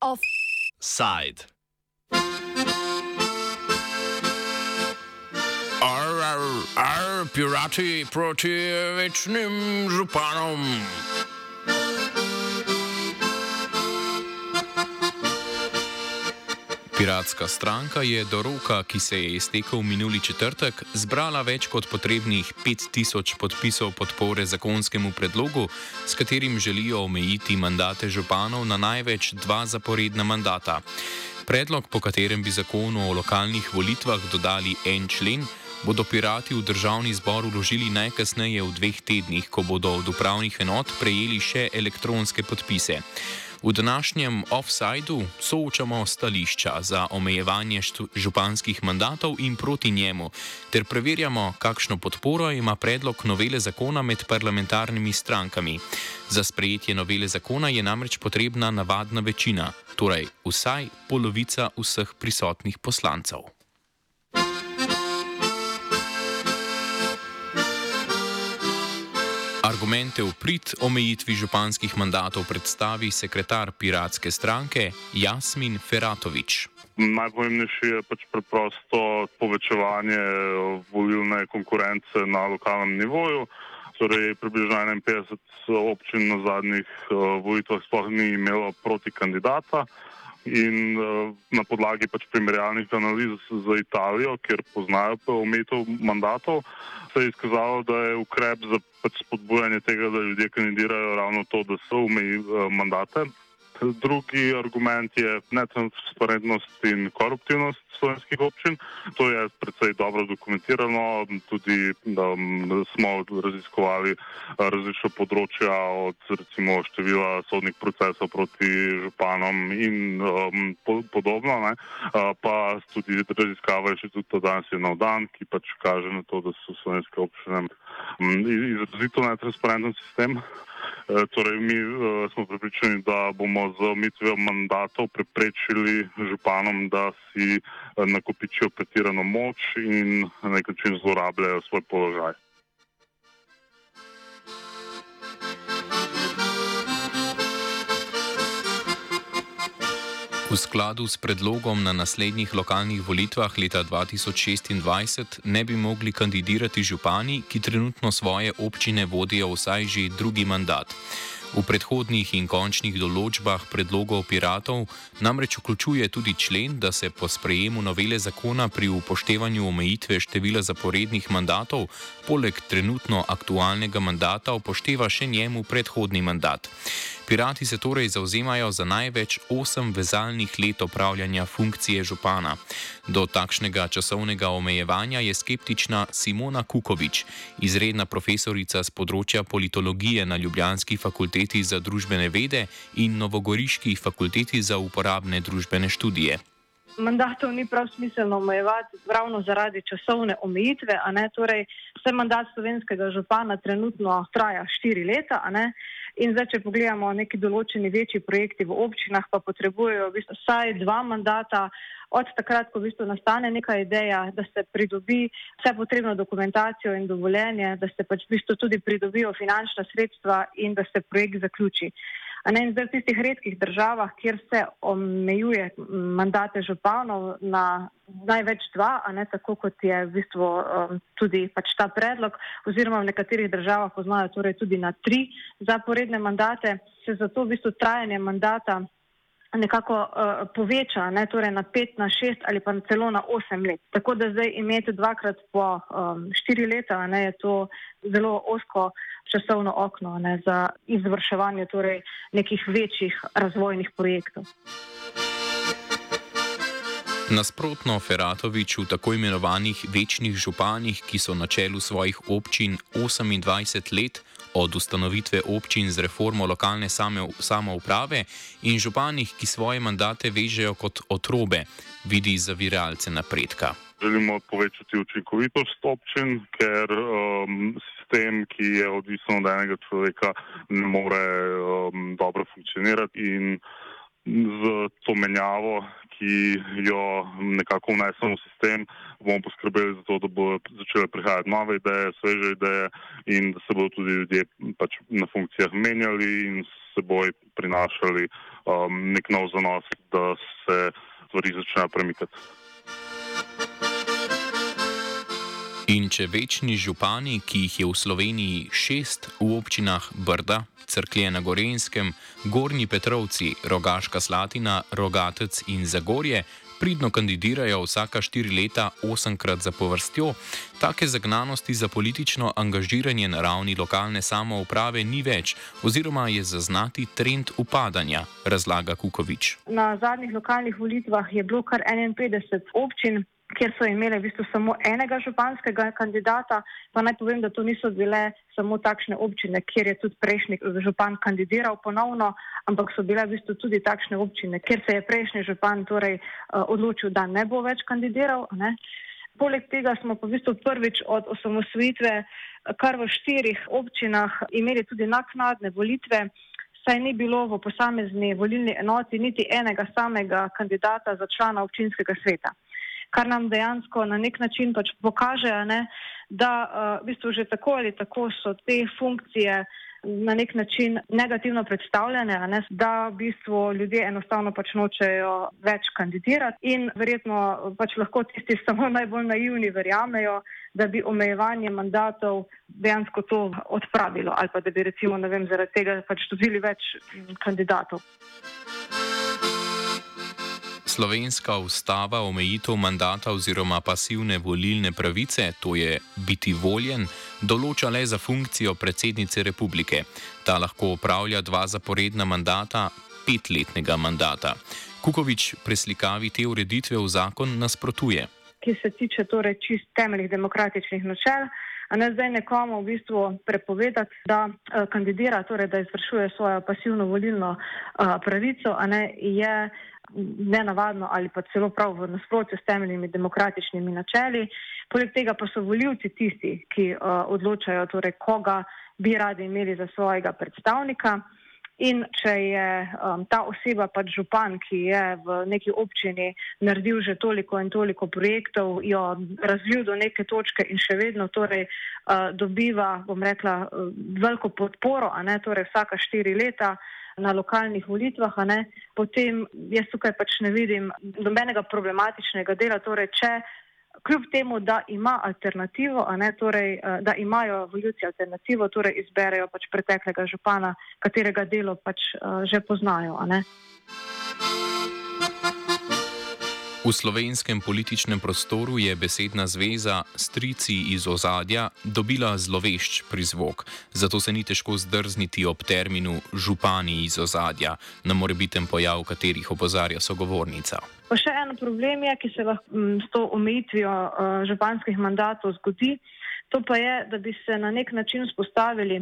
Offside. Ar, ar, ar, pirati proti večnim županom. Piratska stranka je do roka, ki se je iztekel minuli četrtek, zbrala več kot potrebnih 5000 podpisov podpore zakonskemu predlogu, s katerim želijo omejiti mandate županov na največ dva zaporedna mandata. Predlog, po katerem bi zakonu o lokalnih volitvah dodali en člen, bodo pirati v državni zbor uložili najkasneje v dveh tednih, ko bodo od upravnih enot prejeli še elektronske podpise. V današnjem offsajdu soočamo stališča za omejevanje županskih mandatov in proti njemu, ter preverjamo, kakšno podporo ima predlog novele zakona med parlamentarnimi strankami. Za sprejetje novele zakona je namreč potrebna navadna večina, torej vsaj polovica vseh prisotnih poslancev. Argumente v prid omejitvi županskih mandatov predstavi sekretar piratske stranke Jasmin Feratovič. Najpomembnejši je pač preprosto povečevanje volilne konkurence na lokalnem nivoju. Torej, približno 51 občin na zadnjih uh, volitvah sploh ni imelo proti kandidata in uh, na podlagi pač primerjalnih analiz z Italijo, kjer poznajo omejitev mandatov, se je izkazalo, da je ukrep za pač spodbujanje tega, da ljudje kandidirajo ravno to, da so umeji uh, mandate. Drugi argument je netransparentnost in koruptivnost slovenskih občin. To je precej dobro dokumentirano. Tudi um, smo raziskovali različne področja od recimo števila sodnih procesov proti županom in um, podobno. Ne? Pa tudi raziskava inštituta danes je nov dan, ki pač kaže na to, da so slovenske občine um, izrazito netransparenten sistem. Eh, torej, mi uh, smo pripričani, da bomo z omitvijo mandatov preprečili županom, da si uh, nakopičijo pretirano moč in na nek način zlorabljajo svoj položaj. V skladu s predlogom na naslednjih lokalnih volitvah leta 2026 ne bi mogli kandidirati župani, ki trenutno svoje občine vodijo vsaj že drugi mandat. V predhodnih in končnih določbah predlogov piratov namreč vključuje tudi člen, da se po sprejemu novele zakona pri upoštevanju omejitve števila zaporednih mandatov poleg trenutno aktualnega mandata upošteva še njemu predhodni mandat. Pirati se torej zauzemajo za največ osem vezalnih let opravljanja funkcije župana. Do takšnega časovnega omejevanja je skeptična Simona Kukovič, izredna profesorica z področja politologije na Ljubljanski fakulteti za družbene vede in Novogoriški fakulteti za uporabne družbene študije. Mandatov ni prav smiselno omejevati, ravno zaradi časovne omejitve. Torej, vse mandat slovenskega župana trenutno traja štiri leta. In zdaj, če pogledamo neki določeni večji projekti v občinah, pa potrebujejo v bistvu vsaj dva mandata od takrat, ko v bistvu nastane neka ideja, da se pridobi vse potrebno dokumentacijo in dovoljenje, da se pač v bistvu tudi pridobijo finančna sredstva in da se projekt zaključi. Ne, in zdaj v tistih redkih državah, kjer se omejuje mandate županov na največ dva, a ne tako kot je v bistvu um, tudi pač ta predlog, oziroma v nekaterih državah poznajo torej tudi na tri zaporedne mandate, se zato v bistvu trajanje mandata nekako uh, poveča, ne, torej na pet, na šest ali pa celo na osem let. Tako da zdaj imeti dvakrat po um, štiri leta, ne, je to zelo osko časovno okno ne, za izvrševanje torej, nekih večjih razvojnih projektov. Nasprotno, Feratovič v tako imenovanih večnih županih, ki so na čelu svojih občin 28 let od ustanovitve občin z reformo lokalne samouprave in županih, ki svoje mandate vežejo kot otrobe, vidi zaviralce napredka. Želimo povečati učinkovitost občin, ker um, sistem, ki je odvisen od enega človeka, ne more um, dobro funkcionirati. In z to menjavo, ki jo nekako vnesemo v sistem, bomo poskrbeli za to, da bodo začele prihajati nove ideje, sveže ideje in da se bodo tudi ljudje pač na funkcijah menjali in seboj prinašali um, nek nov zanos, da se stvari začnejo premikati. In če večni župani, ki jih je v Sloveniji šest v občinah Brda, Crklje na Gorenskem, Gornji Petrovci, Rogaška Slatina, Rogatec in Zagorje, pridno kandidirajo vsaka štiri leta, osemkrat za povrstjo, take zagnanosti za politično angažiranje na ravni lokalne samouprave ni več, oziroma je zaznati trend upadanja, razlaga Kukovič. Na zadnjih lokalnih volitvah je bilo kar 51 občin kjer so imeli v bistvu samo enega županskega kandidata. Pa naj povem, da to niso bile samo takšne občine, kjer je tudi prejšnji župan kandidiral ponovno, ampak so bile v bistvu tudi takšne občine, kjer se je prejšnji župan torej, uh, odločil, da ne bo več kandidiral. Ne. Poleg tega smo pa v bistvu prvič od osamosvojitve kar v štirih občinah imeli tudi naknadne volitve. Saj ni bilo v posamezni volilni enoti niti enega samega kandidata za člana občinskega sveta kar nam dejansko na nek način pač pokaže, ne, da uh, v bistvu že tako ali tako so te funkcije na nek način negativno predstavljene, ne, da v bistvu ljudje enostavno pač nočejo več kandidirati in verjetno pač lahko tisti samo najbolj naivni verjamejo, da bi omejevanje mandatov dejansko to odpravilo ali pa da bi recimo, ne vem, zaradi tega pač dobili več kandidatov. Slovenska ustava omejitev mandata oziroma pasivne volilne pravice, to je biti voljen, določa le za funkcijo predsednice republike. Ta lahko upravlja dva zaporedna mandata, petletnega mandata. Kukovič preslikavi te ureditve v zakon nasprotuje. Ki se tiče torej čist temeljih demokratičnih načel. A ne zdaj nekomu v bistvu prepovedati, da uh, kandidira, torej da izvršuje svojo pasivno volilno uh, pravico, a ne je nenavadno ali pa celo prav v nasprotju s temeljnimi demokratičnimi načeli. Poleg tega pa so voljivci tisti, ki uh, odločajo, torej, koga bi radi imeli za svojega predstavnika. In če je um, ta oseba pač župan, ki je v neki občini naredil že toliko in toliko projektov, jo razvil do neke točke in še vedno torej, uh, dobiva, bom rekla, uh, veliko podporo, a ne torej vsaka štiri leta, na lokalnih volitvah, potem jaz tukaj pač ne vidim nobenega problematičnega dela. Torej, če kljub temu, da ima alternativo, ne, torej, eh, da imajo voljivci alternativo, torej izberejo pač preteklega župana, katerega delo pač uh, že poznajo. V slovenskem političnem prostoru je besedna zveza strici iz ozadja dobila zlovešč prizvok, zato se ni težko zdrzniti ob terminu župani iz ozadja, na morebiten pojav katerih opozarja sogovornica. Pa še en problem je, ki se lahko s to omejitvijo uh, županskih mandatov zgodi, to pa je, da bi se na nek način spostavili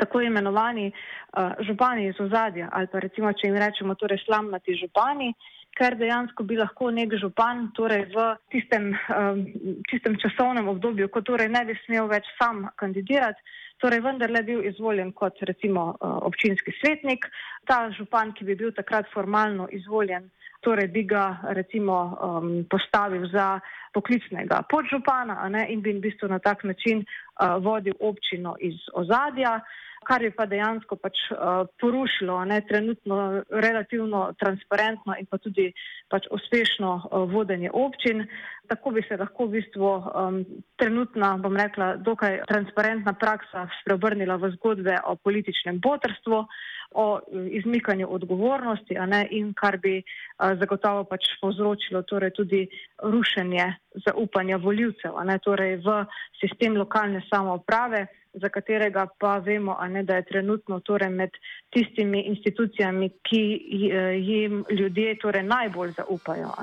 tako imenovani uh, župani iz ozadja ali pa recimo, če jim rečemo, torej slamnati župani ker dejansko bi lahko nek župan torej v tistem, um, tistem časovnem obdobju, ko torej ne bi smel več sam kandidirati, torej vendarle bil izvoljen kot recimo uh, občinski svetnik. Ta župan, ki bi bil takrat formalno izvoljen, torej bi ga recimo um, postavil za poklicnega podžupana ne, in bi v bistvu na tak način uh, vodil občino iz ozadja kar je pa dejansko pač, uh, porušilo ne, trenutno relativno transparentno in pa tudi pač uspešno uh, vodenje občin. Tako bi se lahko v bistvu um, trenutna, bom rekla, dokaj transparentna praksa spreobrnila v zgodbe o političnem botrstvu, o izmikanju odgovornosti ne, in kar bi zagotovo pač povzročilo torej tudi rušenje zaupanja voljivcev torej v sistem lokalne samouprave za katerega pa vemo, ne, da je trenutno torej med tistimi institucijami, ki jim ljudje torej najbolj zaupajo.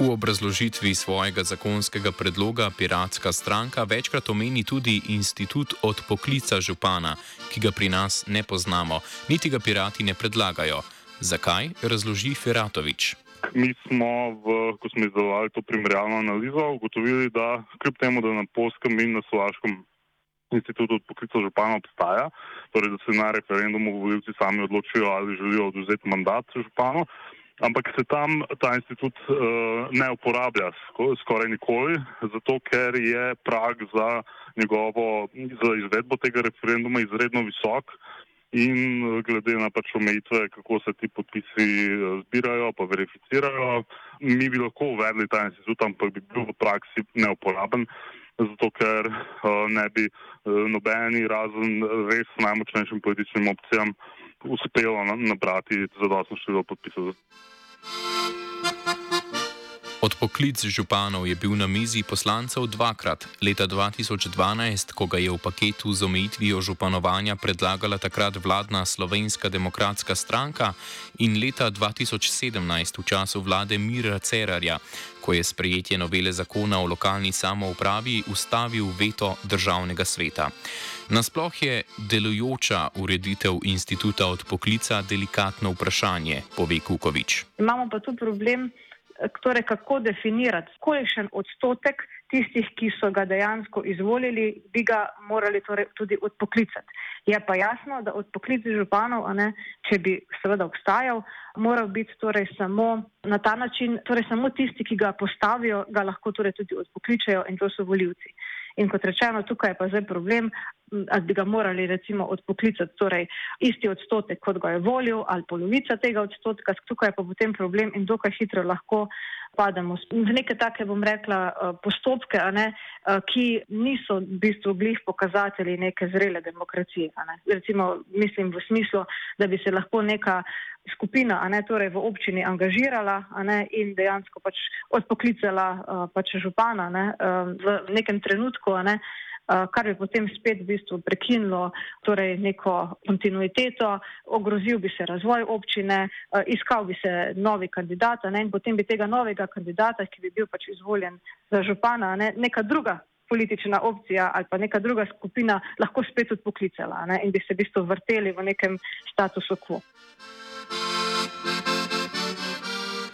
V obrazložitvi svojega zakonskega predloga Piratska stranka večkrat omeni tudi institut od poklica župana, ki ga pri nas ne poznamo, niti ga pirati ne predlagajo. Zakaj, razloži Feratovič. Mi smo, v, ko smo izdelovali to primerjalno analizo, ugotovili, da kljub temu, da na Polskem in na Slovaškem institut odpoklica župana obstaja, torej da se na referendumu voljivci sami odločijo, ali želijo oduzeti mandat županu. Ampak se tam ta institut uh, ne uporablja skoraj nikoli, zato ker je prag za njegovo za izvedbo tega referenduma izredno visok in glede na pač omejitve, kako se ti podpisi eh, zbirajo, pa verificirajo, mi bi lahko uvedli ta institut, ampak bi bil v praksi neuporaben zato ker uh, ne bi uh, nobeni razen res najmočnejšim političnim opcijam uspelo nabrati zadostno število podpisov. Odpoklic županov je bil na mizi poslancev dvakrat. Leta 2012, ko ga je v paketu z omejitvijo županovanja predlagala takrat vladna slovenska demokratska stranka, in leta 2017 v času vlade Mira Cerarja, ko je sprejetje novele zakona o lokalni samoupravi ustavil veto državnega sveta. Nasploh je delujoča ureditev instituta odpoklica delikatno vprašanje, pove Kukovič. Imamo pa tu problem torej kako definirati, kolikšen odstotek tistih, ki so ga dejansko izvolili, bi ga morali torej tudi odpoklicati. Je pa jasno, da odpoklic županov, ne, če bi seveda obstajal, moral biti torej samo na ta način, torej samo tisti, ki ga postavijo, ga lahko torej tudi odpokličajo in to so voljivci. In kot rečeno, tukaj je pa zdaj problem, ali bi ga morali recimo odpoklicati, torej isti odstotek, kot ga je volil, ali polovica tega odstotka, tukaj je pa potem problem in dokaj hitro lahko pademo v neke take, bom rekla, eh, postopke, ne, eh, ki niso v bistvu glih pokazatelji neke zrele demokracije. Ne. Recimo, mislim v smislu, da bi se lahko neka skupina, a ne torej v občini angažirala ne, in dejansko pač odpoklicala uh, pač župana ne, v nekem trenutku, ne, kar bi potem spet v bistvu prekinilo torej neko kontinuiteto, ogrozil bi se razvoj občine, uh, iskal bi se novi kandidat ne, in potem bi tega novega kandidata, ki bi bil pač izvoljen za župana, ne, neka druga politična opcija ali pa neka druga skupina lahko spet odpoklicala ne, in bi se v bistvu vrteli v nekem statusu quo.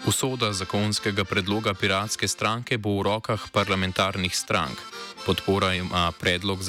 Usoda zakonskega predloga piratske stranke bo v rokah parlamentarnih strank. Podpora ima predlog